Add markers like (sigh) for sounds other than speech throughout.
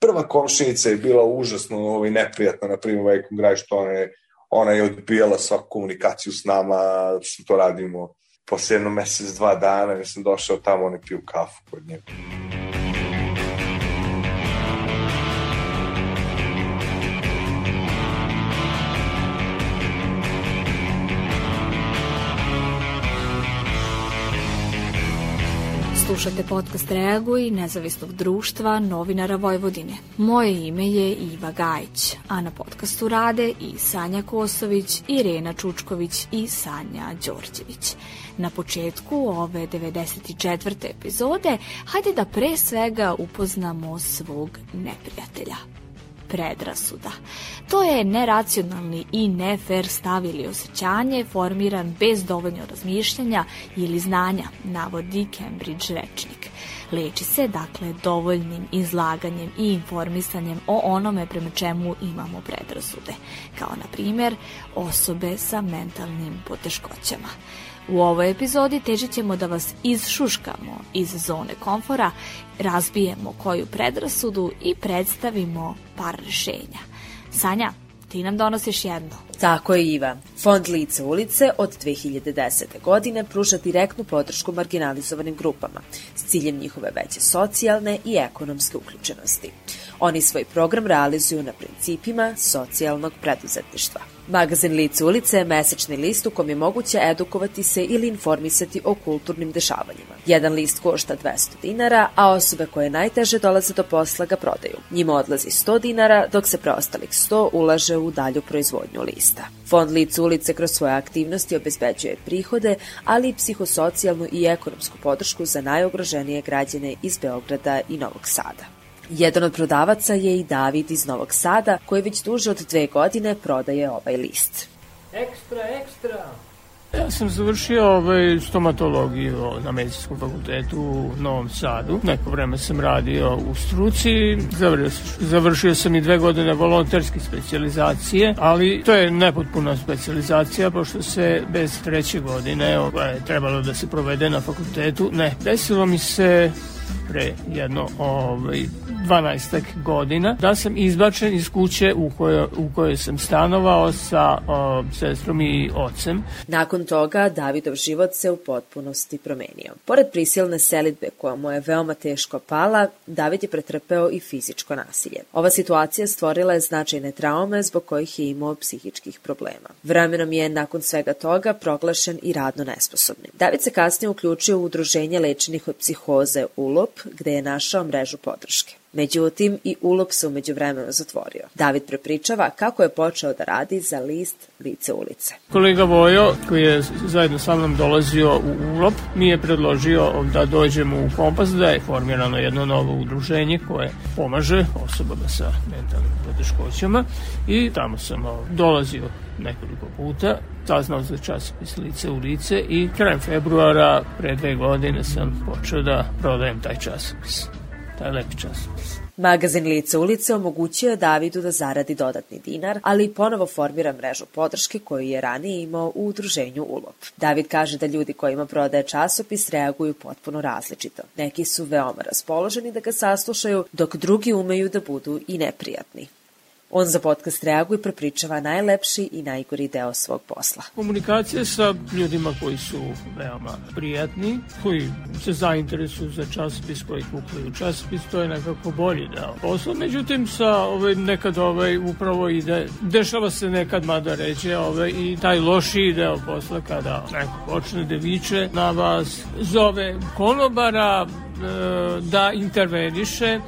Prva komšinica je bila užasno ovaj, neprijatna, na primjer, Vejkom graj, što ona je, ona je odbijala svaku komunikaciju s nama, što to radimo posle jedno mesec, dva dana, ja sam došao tamo, oni piju kafu kod njega. Slušate podcast Reaguj nezavisnog društva novinara Vojvodine. Moje ime je Iva Gajić, a na podcastu rade i Sanja Kosović, Irena Čučković i Sanja Đorđević. Na početku ove 94. epizode, hajde da pre svega upoznamo svog neprijatelja predrasuda. To je neracionalni i nefer stav ili osjećanje formiran bez dovoljno razmišljanja ili znanja, navodi Cambridge rečnik. Leči se, dakle, dovoljnim izlaganjem i informisanjem o onome prema čemu imamo predrasude, kao, na primjer, osobe sa mentalnim poteškoćama. U ovoj epizodi težit ćemo da vas izšuškamo iz zone komfora, razbijemo koju predrasudu i predstavimo par rešenja. Sanja, ti nam donosiš jedno. Tako je Iva. Fond Lice ulice od 2010. godine pruža direktnu podršku marginalizovanim grupama s ciljem njihove veće socijalne i ekonomske uključenosti. Oni svoj program realizuju na principima socijalnog preduzetništva. Magazin Lice ulice je mesečni list u kom je moguće edukovati se ili informisati o kulturnim dešavanjima. Jedan list košta 200 dinara, a osobe koje najteže dolaze do posla ga prodaju. Njima odlazi 100 dinara, dok se preostalih 100 ulaže u dalju proizvodnju lista. Fond Lice ulice kroz svoje aktivnosti obezbeđuje prihode, ali i psihosocijalnu i ekonomsku podršku za najogroženije građane iz Beograda i Novog Sada. Jedan od prodavaca je i David iz Novog Sada, koji već duže od dve godine prodaje ovaj list. Ekstra, ekstra! Ja sam završio ovaj, stomatologiju na medicinskom fakultetu u Novom Sadu. Neko vreme sam radio u struci, završio, završio sam i dve godine volonterske specializacije, ali to je nepotpuna specializacija, pošto se bez treće godine ovaj, trebalo da se provede na fakultetu. Ne, desilo mi se pre jedno ovaj, 12 godina da sam izbačen iz kuće u kojoj, u kojoj sam stanovao sa o, sestrom i ocem. Nakon toga Davidov život se u potpunosti promenio. Pored prisilne selitbe koja mu je veoma teško pala, David je pretrpeo i fizičko nasilje. Ova situacija stvorila je značajne traume zbog kojih je imao psihičkih problema. Vremenom je nakon svega toga proglašen i radno nesposobnim. David se kasnije uključio u udruženje lečenih od psihoze ULOP, gde je našao mrežu podrške. Međutim, i ulop se umeđu vremenu zatvorio. David prepričava kako je počeo da radi za list Lice ulice. Kolega Vojo, koji je zajedno sa mnom dolazio u ulop, mi je predložio da dođemo u Kompas, da je formirano jedno novo udruženje koje pomaže osobama sa mentalnim poteškoćama i tamo sam dolazio nekoliko puta, saznao za časopis Lice u lice i krajem februara pre dve godine sam počeo da prodajem taj časopis taj lepi časopis. Magazin Lice ulice omogućio je Davidu da zaradi dodatni dinar, ali i ponovo formira mrežu podrške koju je ranije imao u udruženju ULOP. David kaže da ljudi kojima prodaje časopis reaguju potpuno različito. Neki su veoma raspoloženi da ga saslušaju, dok drugi umeju da budu i neprijatni. On za podcast reaguje i prepričava najlepši i najgori deo svog posla. Komunikacija sa ljudima koji su veoma prijatni, koji se zainteresuju za časopis, koji kupuju časopis, to je nekako bolji deo posla. Međutim, sa ovaj, nekad ovaj, upravo ide, dešava se nekad mada ređe ovaj, i taj lošiji deo posla kada neko počne da viče na vas, zove konobara, e, da interveniše,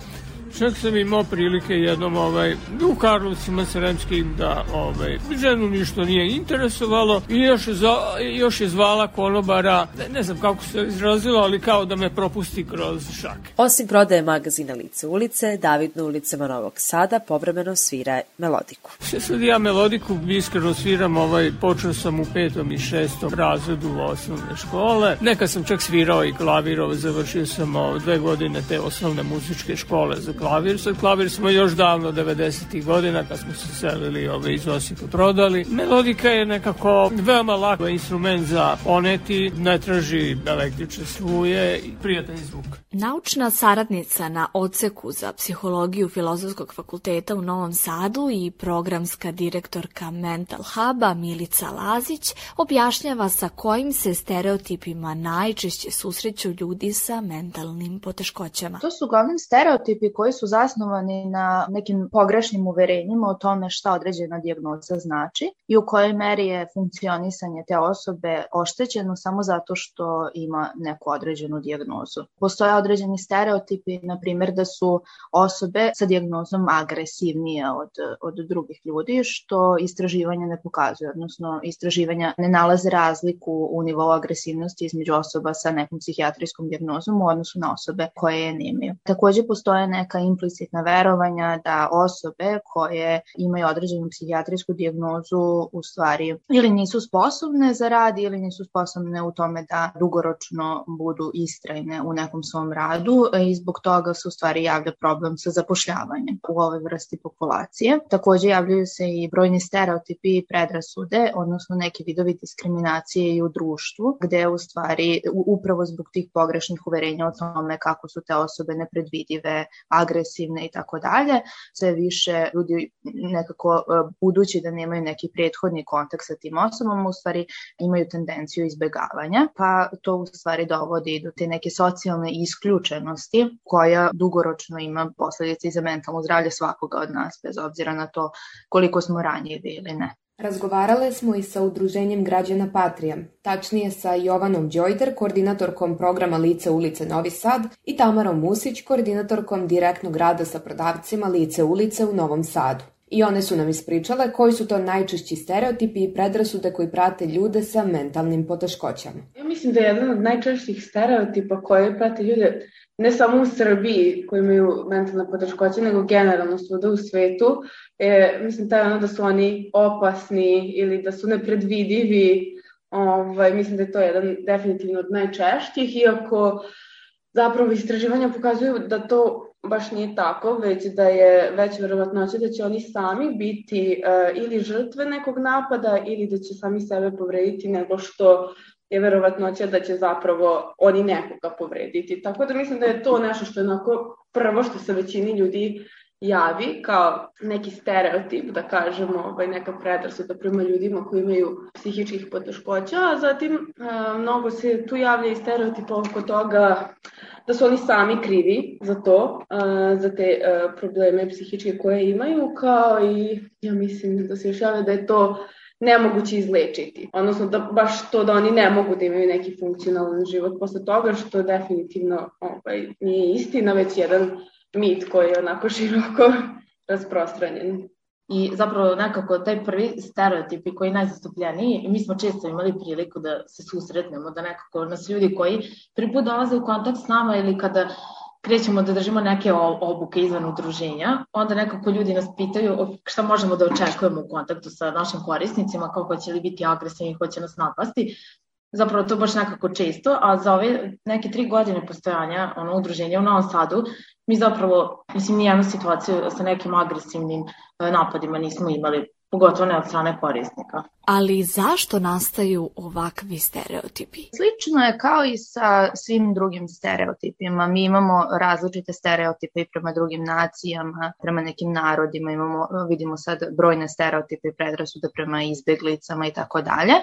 Čak sam imao prilike jednom ovaj, u Karlovcima Sremskim da ovaj, ženu ništa nije interesovalo i još je, za, još je zvala konobara, ne, ne znam kako se izrazila, ali kao da me propusti kroz šak. Osim prodaje magazina Lice ulice, David na ulicama Novog Sada povremeno svira melodiku. Sve sad ja melodiku iskreno sviram, ovaj, počeo sam u petom i šestom razredu osnovne škole. Neka sam čak svirao i klavirove, završio sam o, dve godine te osnovne muzičke škole za klavir. Sad klavir smo još davno 90. godina kad smo se selili ove iz Osijeka prodali. Melodika je nekako veoma lako instrument za poneti, ne traži električne struje i prijatan zvuk. Naučna saradnica na odseku za psihologiju Filozofskog fakulteta u Novom Sadu i programska direktorka Mental Huba Milica Lazić objašnjava sa kojim se stereotipima najčešće susreću ljudi sa mentalnim poteškoćama. To su uglavnom stereotipi koji su zasnovani na nekim pogrešnim uverenjima o tome šta određena dijagnoza znači i u kojoj meri je funkcionisanje te osobe oštećeno samo zato što ima neku određenu dijagnozu. Postoje određeni stereotipi, na primjer da su osobe sa dijagnozom agresivnije od, od drugih ljudi, što istraživanja ne pokazuje, odnosno istraživanja ne nalaze razliku u nivou agresivnosti između osoba sa nekom psihijatrijskom dijagnozom u odnosu na osobe koje je nemaju. Takođe postoje neka implicitna verovanja da osobe koje imaju određenu psihijatrijsku diagnozu u stvari ili nisu sposobne za rad ili nisu sposobne u tome da dugoročno budu istrajne u nekom svom radu i zbog toga se u stvari javlja problem sa zapošljavanjem u ovoj vrsti populacije. Takođe javljaju se i brojni stereotipi i predrasude, odnosno neki vidovi diskriminacije i u društvu, gde u stvari upravo zbog tih pogrešnih uverenja o tome kako su te osobe nepredvidive, agresivne i tako dalje, sve više ljudi nekako e, budući da nemaju neki prethodni kontakt sa tim osobama, u stvari imaju tendenciju izbegavanja, pa to u stvari dovodi do te neke socijalne isključenosti koja dugoročno ima posledice i za mentalno zdravlje svakoga od nas, bez obzira na to koliko smo ranjivi ili ne. Razgovarale smo i sa Udruženjem građana Patrija, tačnije sa Jovanom Đojder, koordinatorkom programa Lice ulice Novi Sad i Tamarom Musić, koordinatorkom direktnog rada sa prodavcima Lice ulice u Novom Sadu. I one su nam ispričale koji su to najčešći stereotipi i predrasude koji prate ljude sa mentalnim poteškoćama. Ja mislim da je jedan od najčešćih stereotipa koji prate ljude ne samo u Srbiji koji imaju mentalne poteškoće, nego generalno svuda u svetu, e, mislim taj ono da su oni opasni ili da su nepredvidivi, ovaj, mislim da je to jedan definitivno od najčešćih, iako zapravo istraživanja pokazuju da to baš nije tako, već da je već verovatnoća da će oni sami biti uh, ili žrtve nekog napada ili da će sami sebe povrediti nego što je verovatnoća da će zapravo oni nekoga povrediti. Tako da mislim da je to nešto što je onako prvo što se većini ljudi javi kao neki stereotip, da kažemo, ovaj, neka predrasuda prema ljudima koji imaju psihičkih poteškoća, a zatim a, mnogo se tu javlja i stereotip oko toga da su oni sami krivi za to, a, za te a, probleme psihičke koje imaju, kao i ja mislim da se još javlja da je to nemoguće izlečiti. Odnosno da baš to da oni ne mogu da imaju neki funkcionalan život posle toga, što definitivno ovaj, nije istina, već jedan mit koji je onako široko (laughs) rasprostranjen. I zapravo nekako taj prvi stereotipi koji je najzastupljeniji, i mi smo često imali priliku da se susretnemo, da nekako nas ljudi koji prvi put dolaze u kontakt s nama ili kada krećemo da držimo neke obuke izvan udruženja, onda nekako ljudi nas pitaju šta možemo da očekujemo u kontaktu sa našim korisnicima, kako će li biti agresivni, hoće nas napasti. Zapravo to baš nekako često, a za ove neke tri godine postojanja ono, udruženja u Novom Sadu, mi zapravo, mislim, nijednu situaciju sa nekim agresivnim e, napadima nismo imali pogotovo ne od strane korisnika. Ali zašto nastaju ovakvi stereotipi? Slično je kao i sa svim drugim stereotipima. Mi imamo različite stereotipe i prema drugim nacijama, prema nekim narodima, imamo, vidimo sad brojne stereotipe i predrasude prema izbeglicama i tako dalje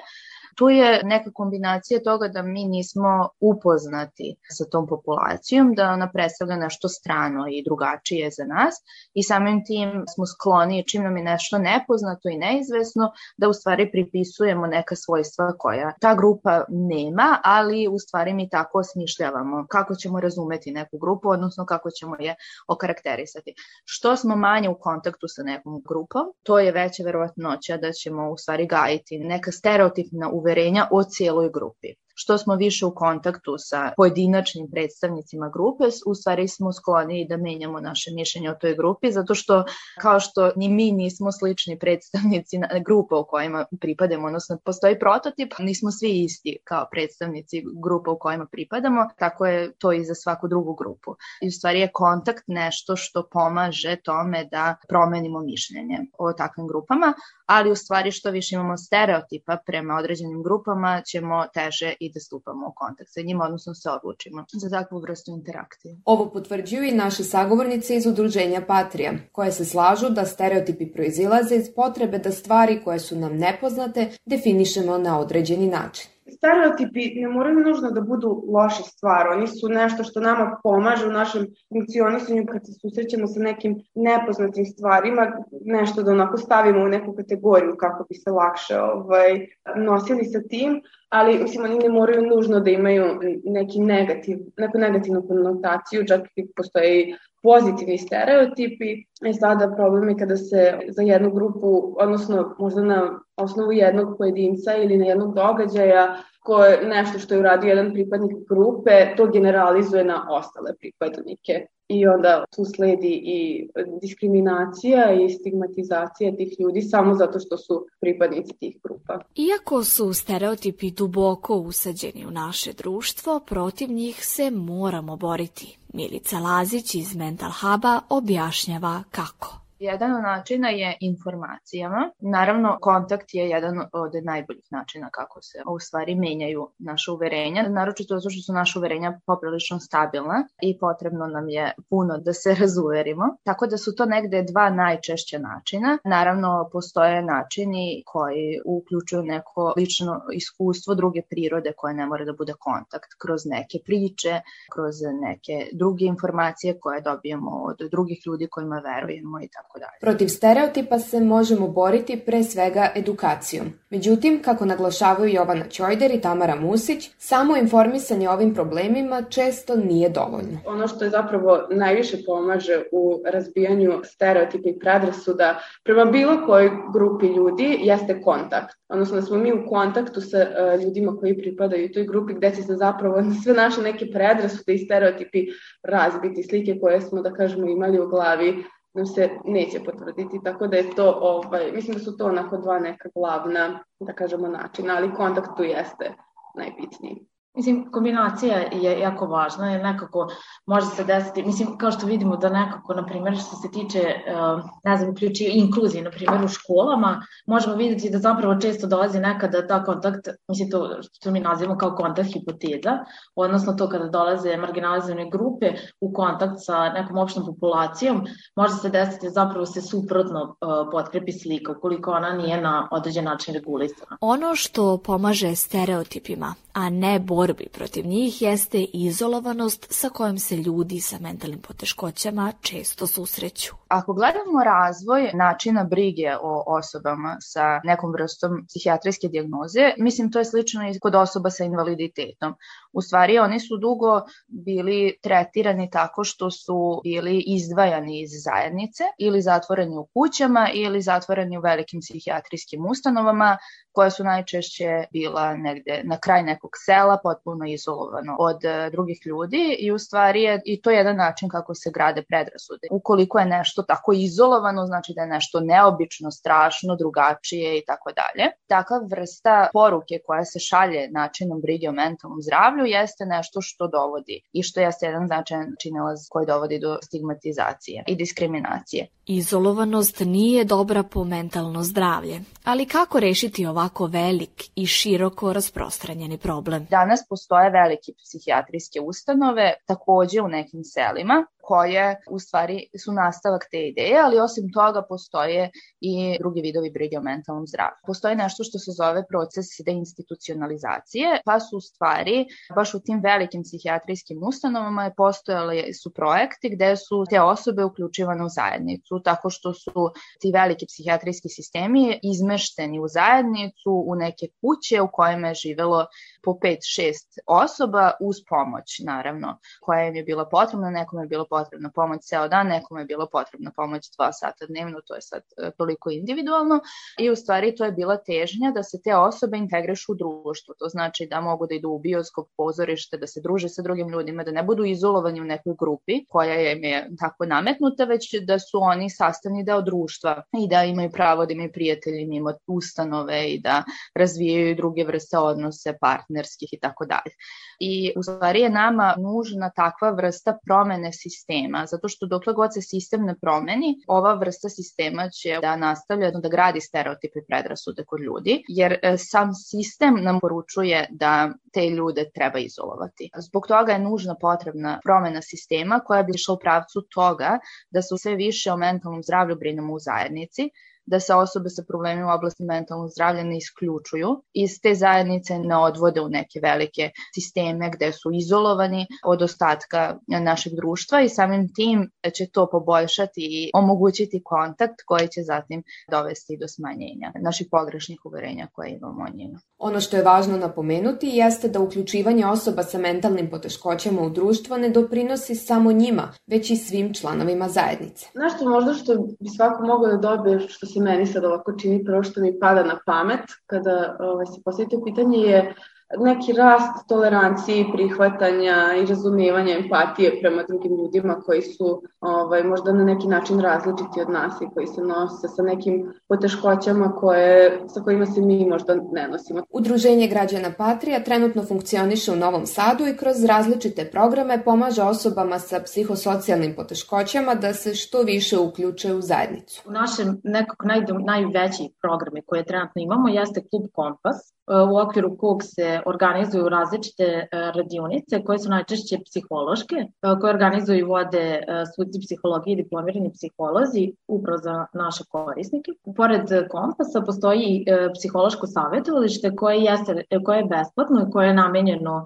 tu je neka kombinacija toga da mi nismo upoznati sa tom populacijom, da ona predstavlja nešto strano i drugačije za nas i samim tim smo skloni čim nam je nešto nepoznato i neizvesno da u stvari pripisujemo neka svojstva koja ta grupa nema, ali u stvari mi tako osmišljavamo kako ćemo razumeti neku grupu, odnosno kako ćemo je okarakterisati. Što smo manje u kontaktu sa nekom grupom, to je veća verovatnoća da ćemo u stvari gajiti neka stereotipna uverenja o cijeloj grupi što smo više u kontaktu sa pojedinačnim predstavnicima grupe, u stvari smo skloni da menjamo naše mišljenje o toj grupi, zato što kao što ni mi nismo slični predstavnici grupa u kojima pripadamo, odnosno postoji prototip, nismo svi isti kao predstavnici grupa u kojima pripadamo, tako je to i za svaku drugu grupu. I u stvari je kontakt nešto što pomaže tome da promenimo mišljenje o takvim grupama, ali u stvari što više imamo stereotipa prema određenim grupama, ćemo teže i da stupamo u kontakt sa njima, odnosno se odlučimo za takvu vrstu interakcije. Ovo potvrđuju i naše sagovornice iz udruženja Patrija, koje se slažu da stereotipi proizilaze iz potrebe da stvari koje su nam nepoznate definišemo na određeni način stereotipi ne moraju nužno da budu loše stvari, oni su nešto što nama pomaže u našem funkcionisanju kad se susrećemo sa nekim nepoznatim stvarima, nešto da onako stavimo u neku kategoriju kako bi se lakše ovaj, nosili sa tim, ali mislim oni ne moraju nužno da imaju neki negativ, neku negativnu konotaciju, čak i postoji pozitivni stereotipi. I sada problem je kada se za jednu grupu, odnosno možda na osnovu jednog pojedinca ili na jednog događaja, ko je nešto što je uradio jedan pripadnik grupe, to generalizuje na ostale pripadnike. I onda tu sledi i diskriminacija i stigmatizacija tih ljudi samo zato što su pripadnici tih grupa. Iako su stereotipi duboko usađeni u naše društvo, protiv njih se moramo boriti. Milica Lazić iz Mental Huba objašnjava kako. Jedan od načina je informacijama. Naravno, kontakt je jedan od najboljih načina kako se u stvari menjaju naše uverenja, naročito zato što su naše uverenja poprilično stabilna i potrebno nam je puno da se (laughs) razuverimo. Tako da su to negde dva najčešća načina. Naravno, postoje načini koji uključuju neko lično iskustvo druge prirode koje ne mora da bude kontakt kroz neke priče, kroz neke druge informacije koje dobijemo od drugih ljudi kojima verujemo i tako. Protiv stereotipa se možemo boriti pre svega edukacijom. Međutim, kako naglašavaju Jovana Ćojder i Tamara Musić, samo informisanje o ovim problemima često nije dovoljno. Ono što je zapravo najviše pomaže u razbijanju stereotipa i predrasuda prema bilo kojoj grupi ljudi jeste kontakt. Odnosno da smo mi u kontaktu sa uh, ljudima koji pripadaju toj grupi gde će se zapravo (laughs) sve naše neke predrasude i stereotipi razbiti, slike koje smo, da kažemo, imali u glavi nam se neće potvrditi, tako da je to, ovaj, mislim da su to onako dva neka glavna, da kažemo, načina, ali kontakt tu jeste najbitniji. Mislim, kombinacija je jako važna, jer nekako može se desiti, mislim, kao što vidimo da nekako, na primjer, što se tiče, uh, ne znam, uključi inkluzije, na primjer, u školama, možemo videti da zapravo često dolazi nekada ta kontakt, mislim, to što mi nazivamo kao kontakt hipoteza, odnosno to kada dolaze marginalizovane grupe u kontakt sa nekom opštom populacijom, može se desiti da zapravo se suprotno uh, potkrepi slika, ukoliko ona nije na određen način regulisana. Ono što pomaže stereotipima, a ne borbi protiv njih jeste izolovanost sa kojom se ljudi sa mentalnim poteškoćama često susreću. Ako gledamo razvoj načina brige o osobama sa nekom vrstom psihijatrijske dijagnoze, mislim to je slično i kod osoba sa invaliditetom. U stvari oni su dugo bili tretirani tako što su bili izdvajani iz zajednice ili zatvoreni u kućama ili zatvoreni u velikim psihijatrijskim ustanovama koje su najčešće bila negde na kraj nekog sela, potpuno izolovano od e, drugih ljudi i u stvari je i to je jedan način kako se grade predrasude. Ukoliko je nešto tako izolovano, znači da je nešto neobično, strašno, drugačije i tako dalje. Takva vrsta poruke koja se šalje načinom brige o mentalnom zdravlju jeste nešto što dovodi i što jeste jedan značajan činilaz koji dovodi do stigmatizacije i diskriminacije. Izolovanost nije dobra po mentalno zdravlje, ali kako rešiti ovako velik i široko rasprostranjeni problem? Danas postoje velike psihijatrijske ustanove, takođe u nekim selima, koje u stvari su nastavak te ideje, ali osim toga postoje i drugi vidovi brige o mentalnom zdravlju. Postoji nešto što se zove proces deinstitucionalizacije, pa su u stvari baš u tim velikim psihijatrijskim ustanovama je postojali su projekti gde su te osobe uključivane u zajednicu, tako što su ti veliki psihijatrijski sistemi izmešteni u zajednicu, u neke kuće u kojima je živelo po 5-6 osoba uz pomoć, naravno, koja im je bila potrebna, nekome je bila potrebna pomoć ceo dan, nekome je bila potrebna pomoć dva sata dnevno, to je sad e, toliko individualno. I u stvari to je bila težnja da se te osobe integrišu u društvo, to znači da mogu da idu u bioskop, pozorište, da se druže sa drugim ljudima, da ne budu izolovani u nekoj grupi koja im je tako nametnuta, već da su oni sastavni deo društva i da imaju pravo da imaju prijatelji mimo ustanove i da razvijaju druge vrste odnose, partnerskih i tako dalje. I u stvari je nama nužna takva vrsta promene sistema, zato što dokle god se sistem ne promeni, ova vrsta sistema će da nastavlja da gradi stereotipe i predrasude kod ljudi, jer e, sam sistem nam poručuje da te ljude treba izolovati. Zbog toga je nužna potrebna promena sistema koja bi išla u pravcu toga da se sve više o mentalnom zdravlju brinemo u zajednici, da se osobe sa problemima u oblasti mentalnog zdravlja ne isključuju iz te zajednice ne odvode u neke velike sisteme gde su izolovani od ostatka našeg društva i samim tim će to poboljšati i omogućiti kontakt koji će zatim dovesti do smanjenja naših pogrešnih uverenja koje imamo o njima. Ono što je važno napomenuti jeste da uključivanje osoba sa mentalnim poteškoćama u društvo ne doprinosi samo njima, već i svim članovima zajednice. Nešto možda što bi svako mogao da dobije što se meni sad ovako čini prvo što mi pada na pamet kada ovaj, se postavite pitanje je neki rast tolerancije i prihvatanja i razumevanja empatije prema drugim ljudima koji su ovaj, možda na neki način različiti od nas i koji se nose sa nekim poteškoćama koje, sa kojima se mi možda ne nosimo. Udruženje građana Patrija trenutno funkcioniše u Novom Sadu i kroz različite programe pomaže osobama sa psihosocijalnim poteškoćama da se što više uključe u zajednicu. U našem nekog naj, najveći programe koje trenutno imamo jeste Klub Kompas, u okviru kog se organizuju različite e, radionice koje su najčešće psihološke, e, koje organizuju i vode e, sudci psihologije i diplomirani psiholozi upravo za naše korisnike. Pored kompasa postoji psihološko savjetovalište koje, jeste, koje je besplatno i koje je namenjeno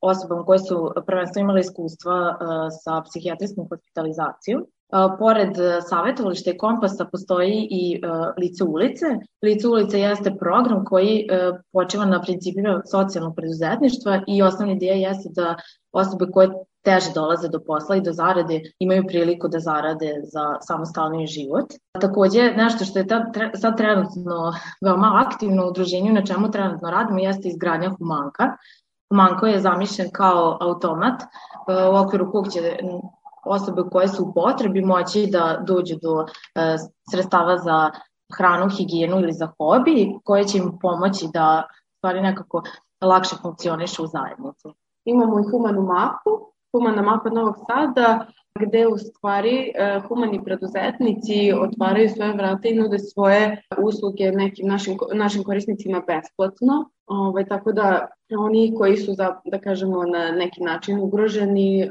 osobama koje su prvenstveno imale iskustva sa psihijatrijskom hospitalizacijom Pored e, savjetovališta i kompasa postoji i e, lice ulice. Lice ulice jeste program koji e, počeva na principima socijalnog preduzetništva i osnovni ideja jeste da osobe koje teže dolaze do posla i do zarade imaju priliku da zarade za samostalni život. Takođe, nešto što je sad trenutno veoma aktivno u udruženju na čemu trenutno radimo jeste izgradnja humanka. Humanko je zamišljen kao automat u okviru kog će osobe koje su u potrebi moći da dođu do e, sredstava za hranu, higijenu ili za hobi, koje će im pomoći da stvari nekako lakše funkcionišu u zajednici. Imamo i humanu mapu, humana mapa Novog Sada, gde u stvari e, humani preduzetnici otvaraju svoje vrata i nude svoje usluge nekim našim, našim korisnicima besplatno. Ovaj, tako da oni koji su, za, da kažemo, na neki način ugroženi e,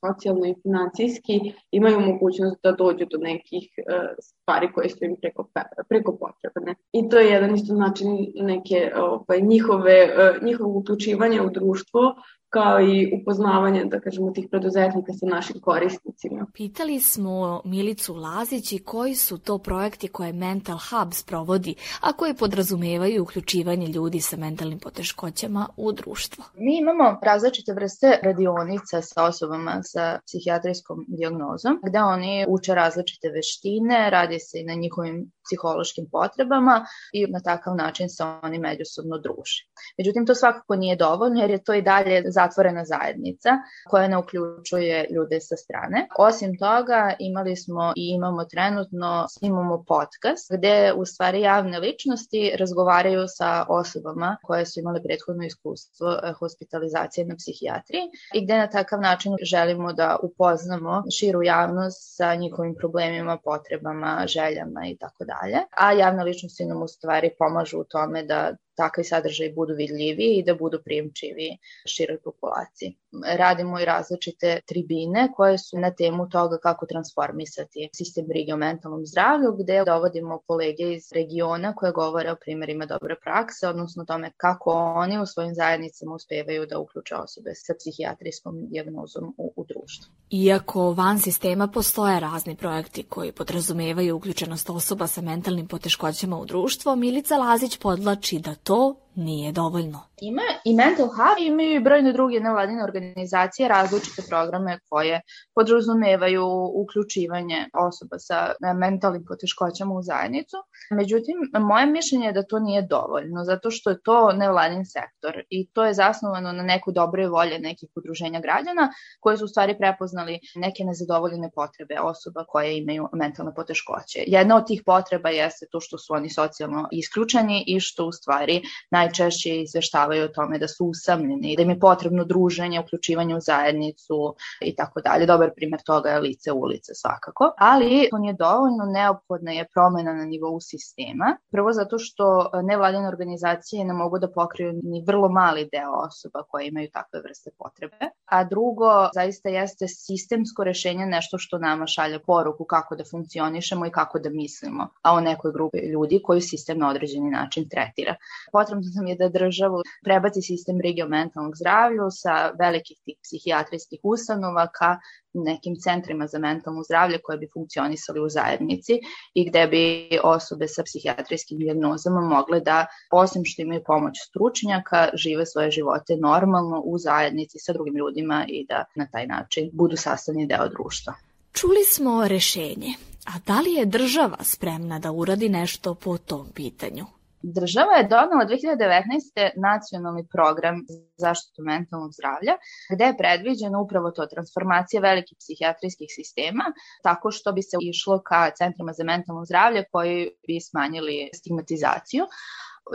socijalno i financijski imaju mogućnost da dođu do nekih e, stvari koje su im preko, preko potrebne. I to je jedan isto način neke ovaj, njihove, e, njihovo uključivanje u društvo kao i upoznavanje, da kažemo, tih preduzetnika sa našim korisnicima. Pitali smo Milicu Lazić i koji su to projekti koje Mental Hub sprovodi, a koji podrazumevaju uključivanje ljudi sa mentalnim poteškoćama u društvo. Mi imamo različite vrste radionica sa osobama sa psihijatrijskom diagnozom, gde oni uče različite veštine, radi se i na njihovim psihološkim potrebama i na takav način se oni međusobno druže. Međutim, to svakako nije dovoljno jer je to i dalje zatvorena zajednica koja ne uključuje ljude sa strane. Osim toga, imali smo i imamo trenutno, snimamo podcast gde u stvari javne ličnosti razgovaraju sa osobama koje su imale prethodno iskustvo eh, hospitalizacije na psihijatriji i gde na takav način želimo da upoznamo širu javnost sa njihovim problemima, potrebama, željama i tako dalje. A javne ličnosti nam u stvari pomažu u tome da takvi sadržaji budu vidljiviji i da budu primčivi široj populaciji. Radimo i različite tribine koje su na temu toga kako transformisati sistem brige o mentalnom zdravlju, gde dovodimo kolege iz regiona koje govore o primerima dobre prakse, odnosno tome kako oni u svojim zajednicama uspevaju da uključe osobe sa psihijatrijskom diagnozom u, u društvu. Iako van sistema postoje razni projekti koji podrazumevaju uključenost osoba sa mentalnim poteškoćama u društvo, Milica Lazić podlači da to nije dovoljno. Ima i Mental Hub imaju i brojne druge nevladine organizacije različite programe koje podrazumevaju uključivanje osoba sa mentalnim poteškoćama u zajednicu. Međutim, moje mišljenje je da to nije dovoljno, zato što je to nevladin sektor i to je zasnovano na neku dobre volje nekih udruženja građana koje su u stvari prepoznali neke nezadovoljene potrebe osoba koje imaju mentalne poteškoće. Jedna od tih potreba jeste to što su oni socijalno isključeni i što u stvari najčešće izveštavaju o tome da su usamljeni, da im je potrebno druženje, uključivanje u zajednicu i tako dalje. Dobar primer toga je lice ulice svakako, ali to nije dovoljno, neophodna je promena na nivou sistema. Prvo zato što nevladine organizacije ne mogu da pokriju ni vrlo mali deo osoba koje imaju takve vrste potrebe, a drugo zaista jeste sistemsko rešenje nešto što nama šalje poruku kako da funkcionišemo i kako da mislimo, a o nekoj grupi ljudi koju sistem na određeni način tretira. Potrebno nam je da državu prebaci sistem brige o mentalnom zdravlju sa velikih tih psihijatrijskih ustanova ka nekim centrima za mentalno zdravlje koje bi funkcionisali u zajednici i gde bi osobe sa psihijatrijskim diagnozama mogle da, osim što imaju pomoć stručnjaka, žive svoje živote normalno u zajednici sa drugim ljudima i da na taj način budu sastavni deo društva. Čuli smo rešenje, a da li je država spremna da uradi nešto po tom pitanju? Država je donala 2019. nacionalni program za zaštitu mentalnog zdravlja, gde je predviđena upravo to transformacija velikih psihijatrijskih sistema, tako što bi se išlo ka centrima za mentalno zdravlje koji bi smanjili stigmatizaciju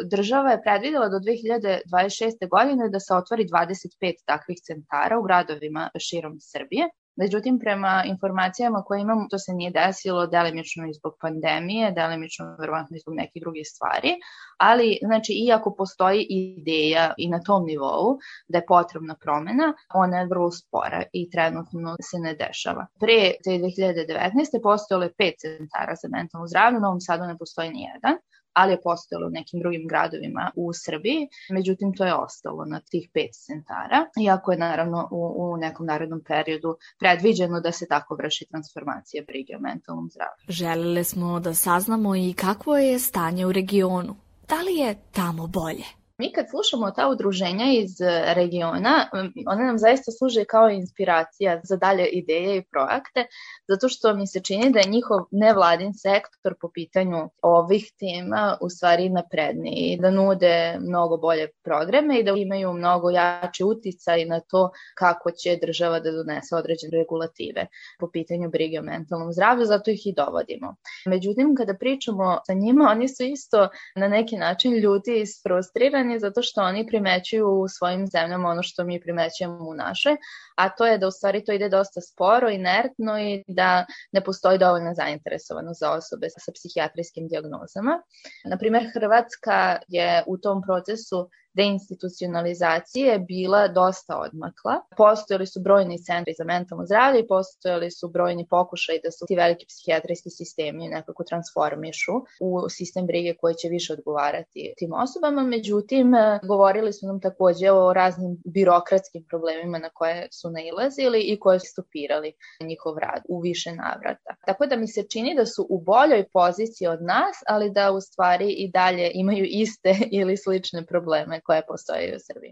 država je predvidela do 2026. godine da se otvori 25 takvih centara u gradovima širom Srbije Međutim, prema informacijama koje imamo, to se nije desilo delimično i zbog pandemije, delimično verovatno i zbog nekih drugih stvari, ali znači iako postoji ideja i na tom nivou da je potrebna promena, ona je vrlo spora i trenutno se ne dešava. Pre te 2019. postojalo je pet centara za mentalno zdravlje, u Novom Sadu ne postoji ni jedan, ali je postojalo u nekim drugim gradovima u Srbiji, međutim to je ostalo na tih pet centara, iako je naravno u, u nekom narodnom periodu predviđeno da se tako vrši transformacija brige o mentalnom zdravlju. Želele smo da saznamo i kakvo je stanje u regionu. Da li je tamo bolje? Mi kad slušamo ta udruženja iz e, regiona, one nam zaista služe kao inspiracija za dalje ideje i projekte, zato što mi se čini da je njihov nevladin sektor po pitanju ovih tema u stvari napredniji da nude mnogo bolje programe i da imaju mnogo jači uticaj na to kako će država da donese određene regulative po pitanju brige o mentalnom zdravlju, zato ih i dovodimo. Međutim, kada pričamo sa njima, oni su isto na neki način ljuti i frustrirani pitanje zato što oni primećuju u svojim zemljama ono što mi primećujemo u našoj, a to je da u stvari to ide dosta sporo, inertno i da ne postoji dovoljna zainteresovanost za osobe sa psihijatrijskim diagnozama. Naprimer, Hrvatska je u tom procesu deinstitucionalizacije bila dosta odmakla. Postojali su brojni centri za mentalno zdravlje i postojali su brojni pokušaj da su ti veliki psihijatrijski sistemi nekako transformišu u sistem brige koji će više odgovarati tim osobama. Međutim, govorili su nam takođe o raznim birokratskim problemima na koje su nailazili i koje su stopirali njihov rad u više navrata. Tako da mi se čini da su u boljoj poziciji od nas, ali da u stvari i dalje imaju iste (laughs) ili slične probleme koje postoje u Srbiji.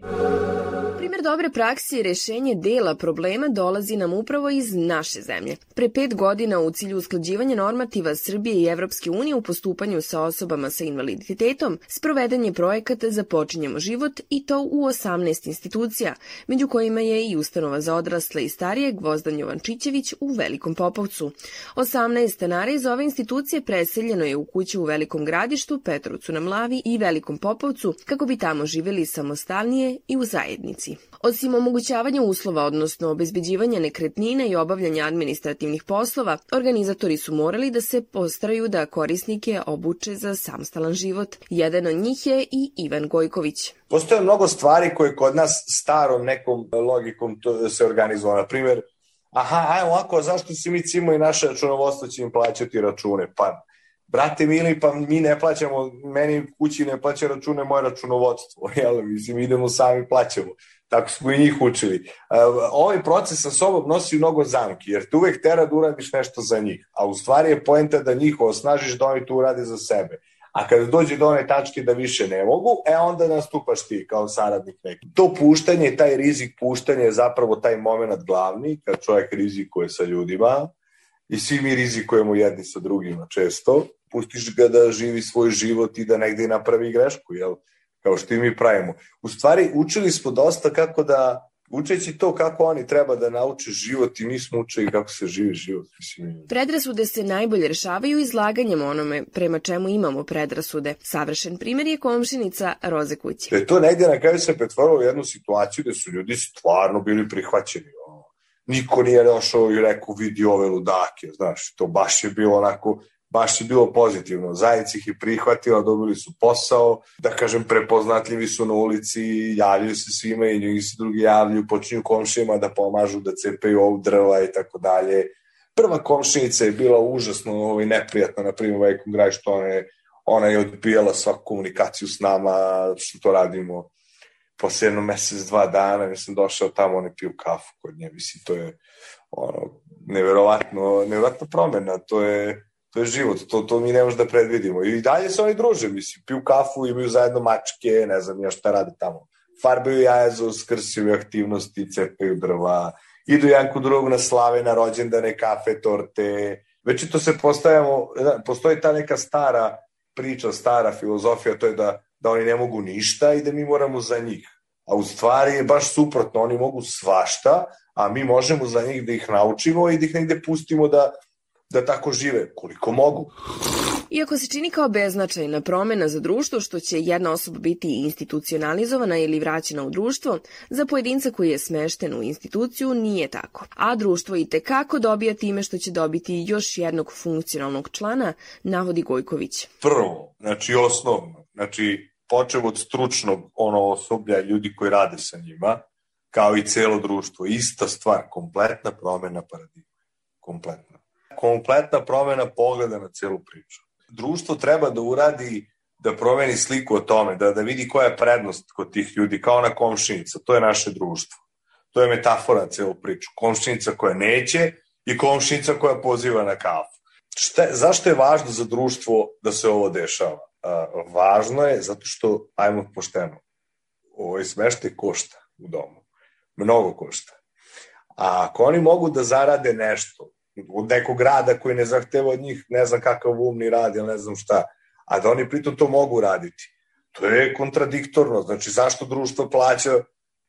Primer dobre prakse i rešenje dela problema dolazi nam upravo iz naše zemlje. Pre pet godina u cilju usklađivanja normativa Srbije i Evropske unije u postupanju sa osobama sa invaliditetom sproveden je projekat Započinjemo život i to u 18 institucija, među kojima je i ustanova za odrasle i starije Gvozdan Jovančićević u Velikom Popovcu. 18 stanara iz ove institucije preseljeno je u kuću u Velikom gradištu, Petrovcu na Mlavi i Velikom Popovcu kako bi tamo živeli samostalnije i u zajednici. Osim omogućavanja uslova, odnosno obezbeđivanja nekretnina i obavljanja administrativnih poslova, organizatori su morali da se postaraju da korisnike obuče za samstalan život. Jedan od njih je i Ivan Gojković. Postoje mnogo stvari koje kod nas starom nekom logikom se organizuje. Na primjer, aha, aj ovako, zašto si mi cimo i naše računovodstvo će im plaćati račune? Pa brate mili, pa mi ne plaćamo, meni kući ne plaća račune moje računovodstvo, (laughs) jel, mislim, idemo sami plaćamo. Tako smo i njih učili. Uh, ovaj proces sa sobom nosi mnogo zamki, jer tu uvek tera da uradiš nešto za njih, a u stvari je poenta da njih osnažiš da oni to urade za sebe. A kada dođe do one tačke da više ne mogu, e onda nastupaš ti kao saradnik neki. To puštanje, taj rizik puštanja je zapravo taj moment glavni, kad čovjek rizikuje sa ljudima i svi mi rizikujemo jedni sa drugima često, pustiš ga da živi svoj život i da negde napravi grešku, jel? Kao što i mi pravimo. U stvari, učili smo dosta kako da učeći to kako oni treba da nauče život i mi smo učili kako se živi život. Mislim. Predrasude se najbolje rešavaju izlaganjem onome prema čemu imamo predrasude. Savršen primer je komšinica Roze kuće. E to negde na kraju se pretvorilo u jednu situaciju gde su ljudi stvarno bili prihvaćeni. Niko nije došao i rekao vidi ove ludake, znaš, to baš je bilo onako baš je bilo pozitivno. Zajednica ih je prihvatila, dobili su posao, da kažem, prepoznatljivi su na ulici, javljaju se svima i njih se drugi javljaju, počinju komšijama da pomažu, da cepaju ov drva i tako dalje. Prva komšinica je bila užasno ovaj, neprijatna, na primjer, Vajkom Graj, što ona je, ona je odbijala svaku komunikaciju s nama, što to radimo posle jedno mesec, dva dana, ja sam došao tamo, one piju kafu kod nje, mislim, to je ono, neverovatno, neverovatna promena, to je, to je život, to, to mi ne možemo da predvidimo. I dalje se oni druže, mislim, piju kafu, imaju zajedno mačke, ne znam ja šta rade tamo. Farbaju jajezo, skrsiju aktivnosti, cepaju drva, idu jedan kod drugog na slave, na rođendane, kafe, torte. Već to se postavljamo, da, postoji ta neka stara priča, stara filozofija, to je da, da oni ne mogu ništa i da mi moramo za njih. A u stvari je baš suprotno, oni mogu svašta, a mi možemo za njih da ih naučimo i da ih negde pustimo da, da tako žive, koliko mogu. Iako se čini kao beznačajna promena za društvo što će jedna osoba biti institucionalizovana ili vraćena u društvo, za pojedinca koji je smešten u instituciju nije tako. A društvo i tekako dobija time što će dobiti još jednog funkcionalnog člana, navodi Gojković. Prvo, znači osnovno, znači počeo od stručnog ono osoblja, ljudi koji rade sa njima, kao i celo društvo. Ista stvar, kompletna promena paradigma. Kompletna kompletna promena pogleda na celu priču. Društvo treba da uradi da promeni sliku o tome, da, da vidi koja je prednost kod tih ljudi, kao na komšinica, to je naše društvo. To je metafora celu priču. Komšinica koja neće i komšinica koja poziva na kafu. Šta, zašto je važno za društvo da se ovo dešava? A, važno je zato što, ajmo pošteno, ovaj smešte košta u domu. Mnogo košta. A ako oni mogu da zarade nešto od nekog grada koji ne zahteva od njih ne znam kakav umni rad ili ne znam šta, a da oni pritom to mogu raditi. To je kontradiktorno, znači zašto društvo plaća,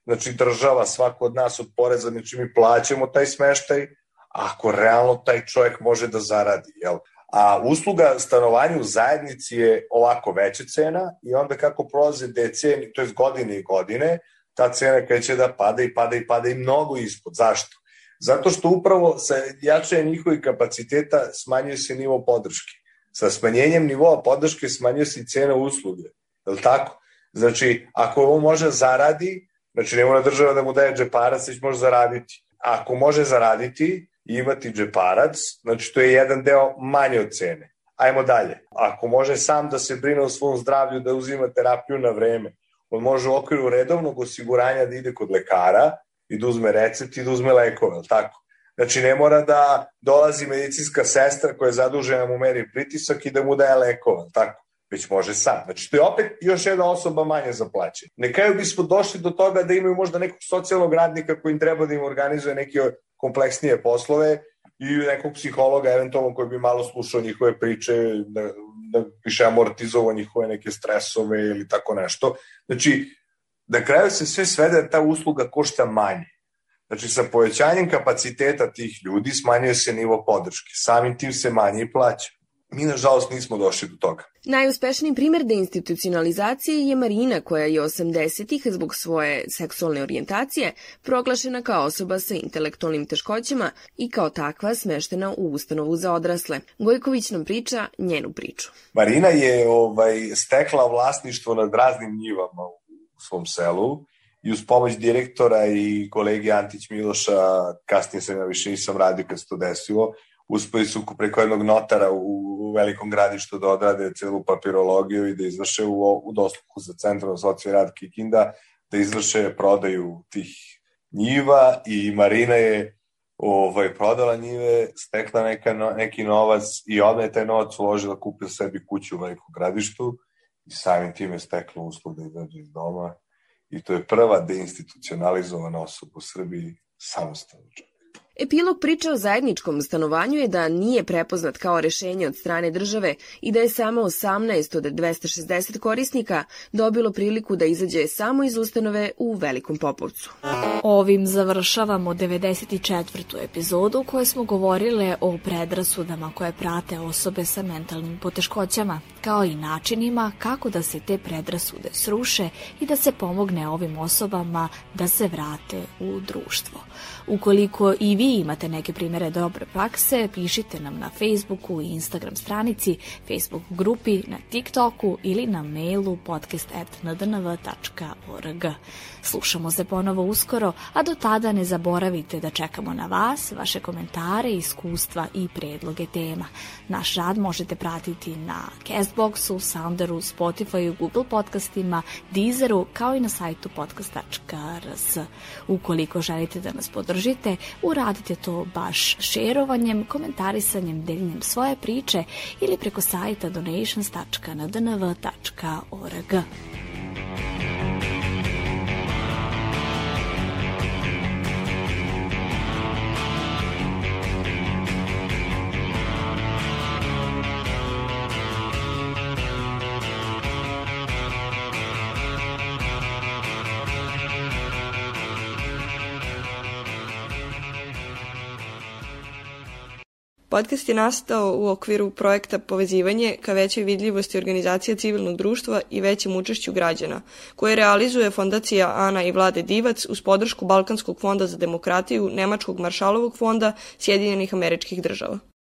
znači država, svako od nas od poreza, znači mi plaćamo taj smeštaj, ako realno taj čovjek može da zaradi, jel? A usluga stanovanja u zajednici je ovako veća cena i onda kako prolaze decenije, to je godine i godine, ta cena kreće da pada i pada i pada i mnogo ispod. Zašto? Zato što upravo sa jačanjem njihovih kapaciteta smanjuje se nivo podrške. Sa smanjenjem nivoa podrške smanjuje se i cena usluge. Je li tako? Znači, ako ovo može zaradi, znači ne mora država da mu daje džeparac, već može zaraditi. Ako može zaraditi i imati džeparac, znači to je jedan deo manje od cene. Ajmo dalje. Ako može sam da se brine o svom zdravlju, da uzima terapiju na vreme, on može u okviru redovnog osiguranja da ide kod lekara, i da uzme recept i da uzme lekove, ali tako? Znači, ne mora da dolazi medicinska sestra koja je zadužena da mu meri pritisak i da mu daje lekova, tako? Već može sam. Znači, to je opet još jedna osoba manje za plaće. Nekaju bismo došli do toga da imaju možda nekog socijalnog radnika koji im treba da im organizuje neke kompleksnije poslove i nekog psihologa eventualno koji bi malo slušao njihove priče, da, da više amortizovao njihove neke stresove ili tako nešto. Znači, na kraju se sve svede da ta usluga košta manje. Znači, sa povećanjem kapaciteta tih ljudi smanjuje se nivo podrške. Samim tim se manje i plaća. Mi, nažalost, nismo došli do toga. Najuspešniji primer deinstitucionalizacije je Marina, koja je 80-ih zbog svoje seksualne orijentacije proglašena kao osoba sa intelektualnim teškoćama i kao takva smeštena u ustanovu za odrasle. Gojković nam priča njenu priču. Marina je ovaj, stekla vlasništvo nad raznim njivama u svom selu. I uz pomoć direktora i kolege Antić Miloša, kasnije sam ja više nisam radio kad se to desilo, uspeli su preko jednog notara u, velikom gradištu da odrade celu papirologiju i da izvrše u, u dosluku za centralno socijalni rad Kikinda, da izvrše prodaju tih njiva i Marina je ovaj, prodala njive, stekla neka, neki novac i odmah je taj novac uložila, kupila sebi kuću u velikom gradištu i samim tim je stekla uslov da izađe iz doma i to je prva deinstitucionalizovana osoba u Srbiji samostalno. Epilog priče o zajedničkom stanovanju je da nije prepoznat kao rešenje od strane države i da je samo 18 od 260 korisnika dobilo priliku da izađe samo iz ustanove u Velikom Popovcu. Ovim završavamo 94. epizodu u kojoj smo govorile o predrasudama koje prate osobe sa mentalnim poteškoćama, kao i načinima kako da se te predrasude sruše i da se pomogne ovim osobama da se vrate u društvo. Ukoliko i vi imate neke primere dobre prakse, pišite nam na Facebooku i Instagram stranici, Facebook grupi, na TikToku ili na mailu podcast.ndnv.org. Slušamo se ponovo uskoro, a do tada ne zaboravite da čekamo na vas, vaše komentare, iskustva i predloge tema. Naš rad možete pratiti na Castboxu, Sounderu, Spotifyu, Google podcastima, Deezeru, kao i na sajtu podcast.rs. Ukoliko želite da nas podržite, uradite to baš šerovanjem, komentarisanjem, deljenjem svoje priče ili preko sajta donations.ndnv.org. Podcast je nastao u okviru projekta Povezivanje ka većoj vidljivosti organizacija civilnog društva i većem učešću građana, koje realizuje Fondacija Ana i Vlade Divac uz podršku Balkanskog fonda za demokratiju, Nemačkog maršalovog fonda Sjedinjenih američkih država.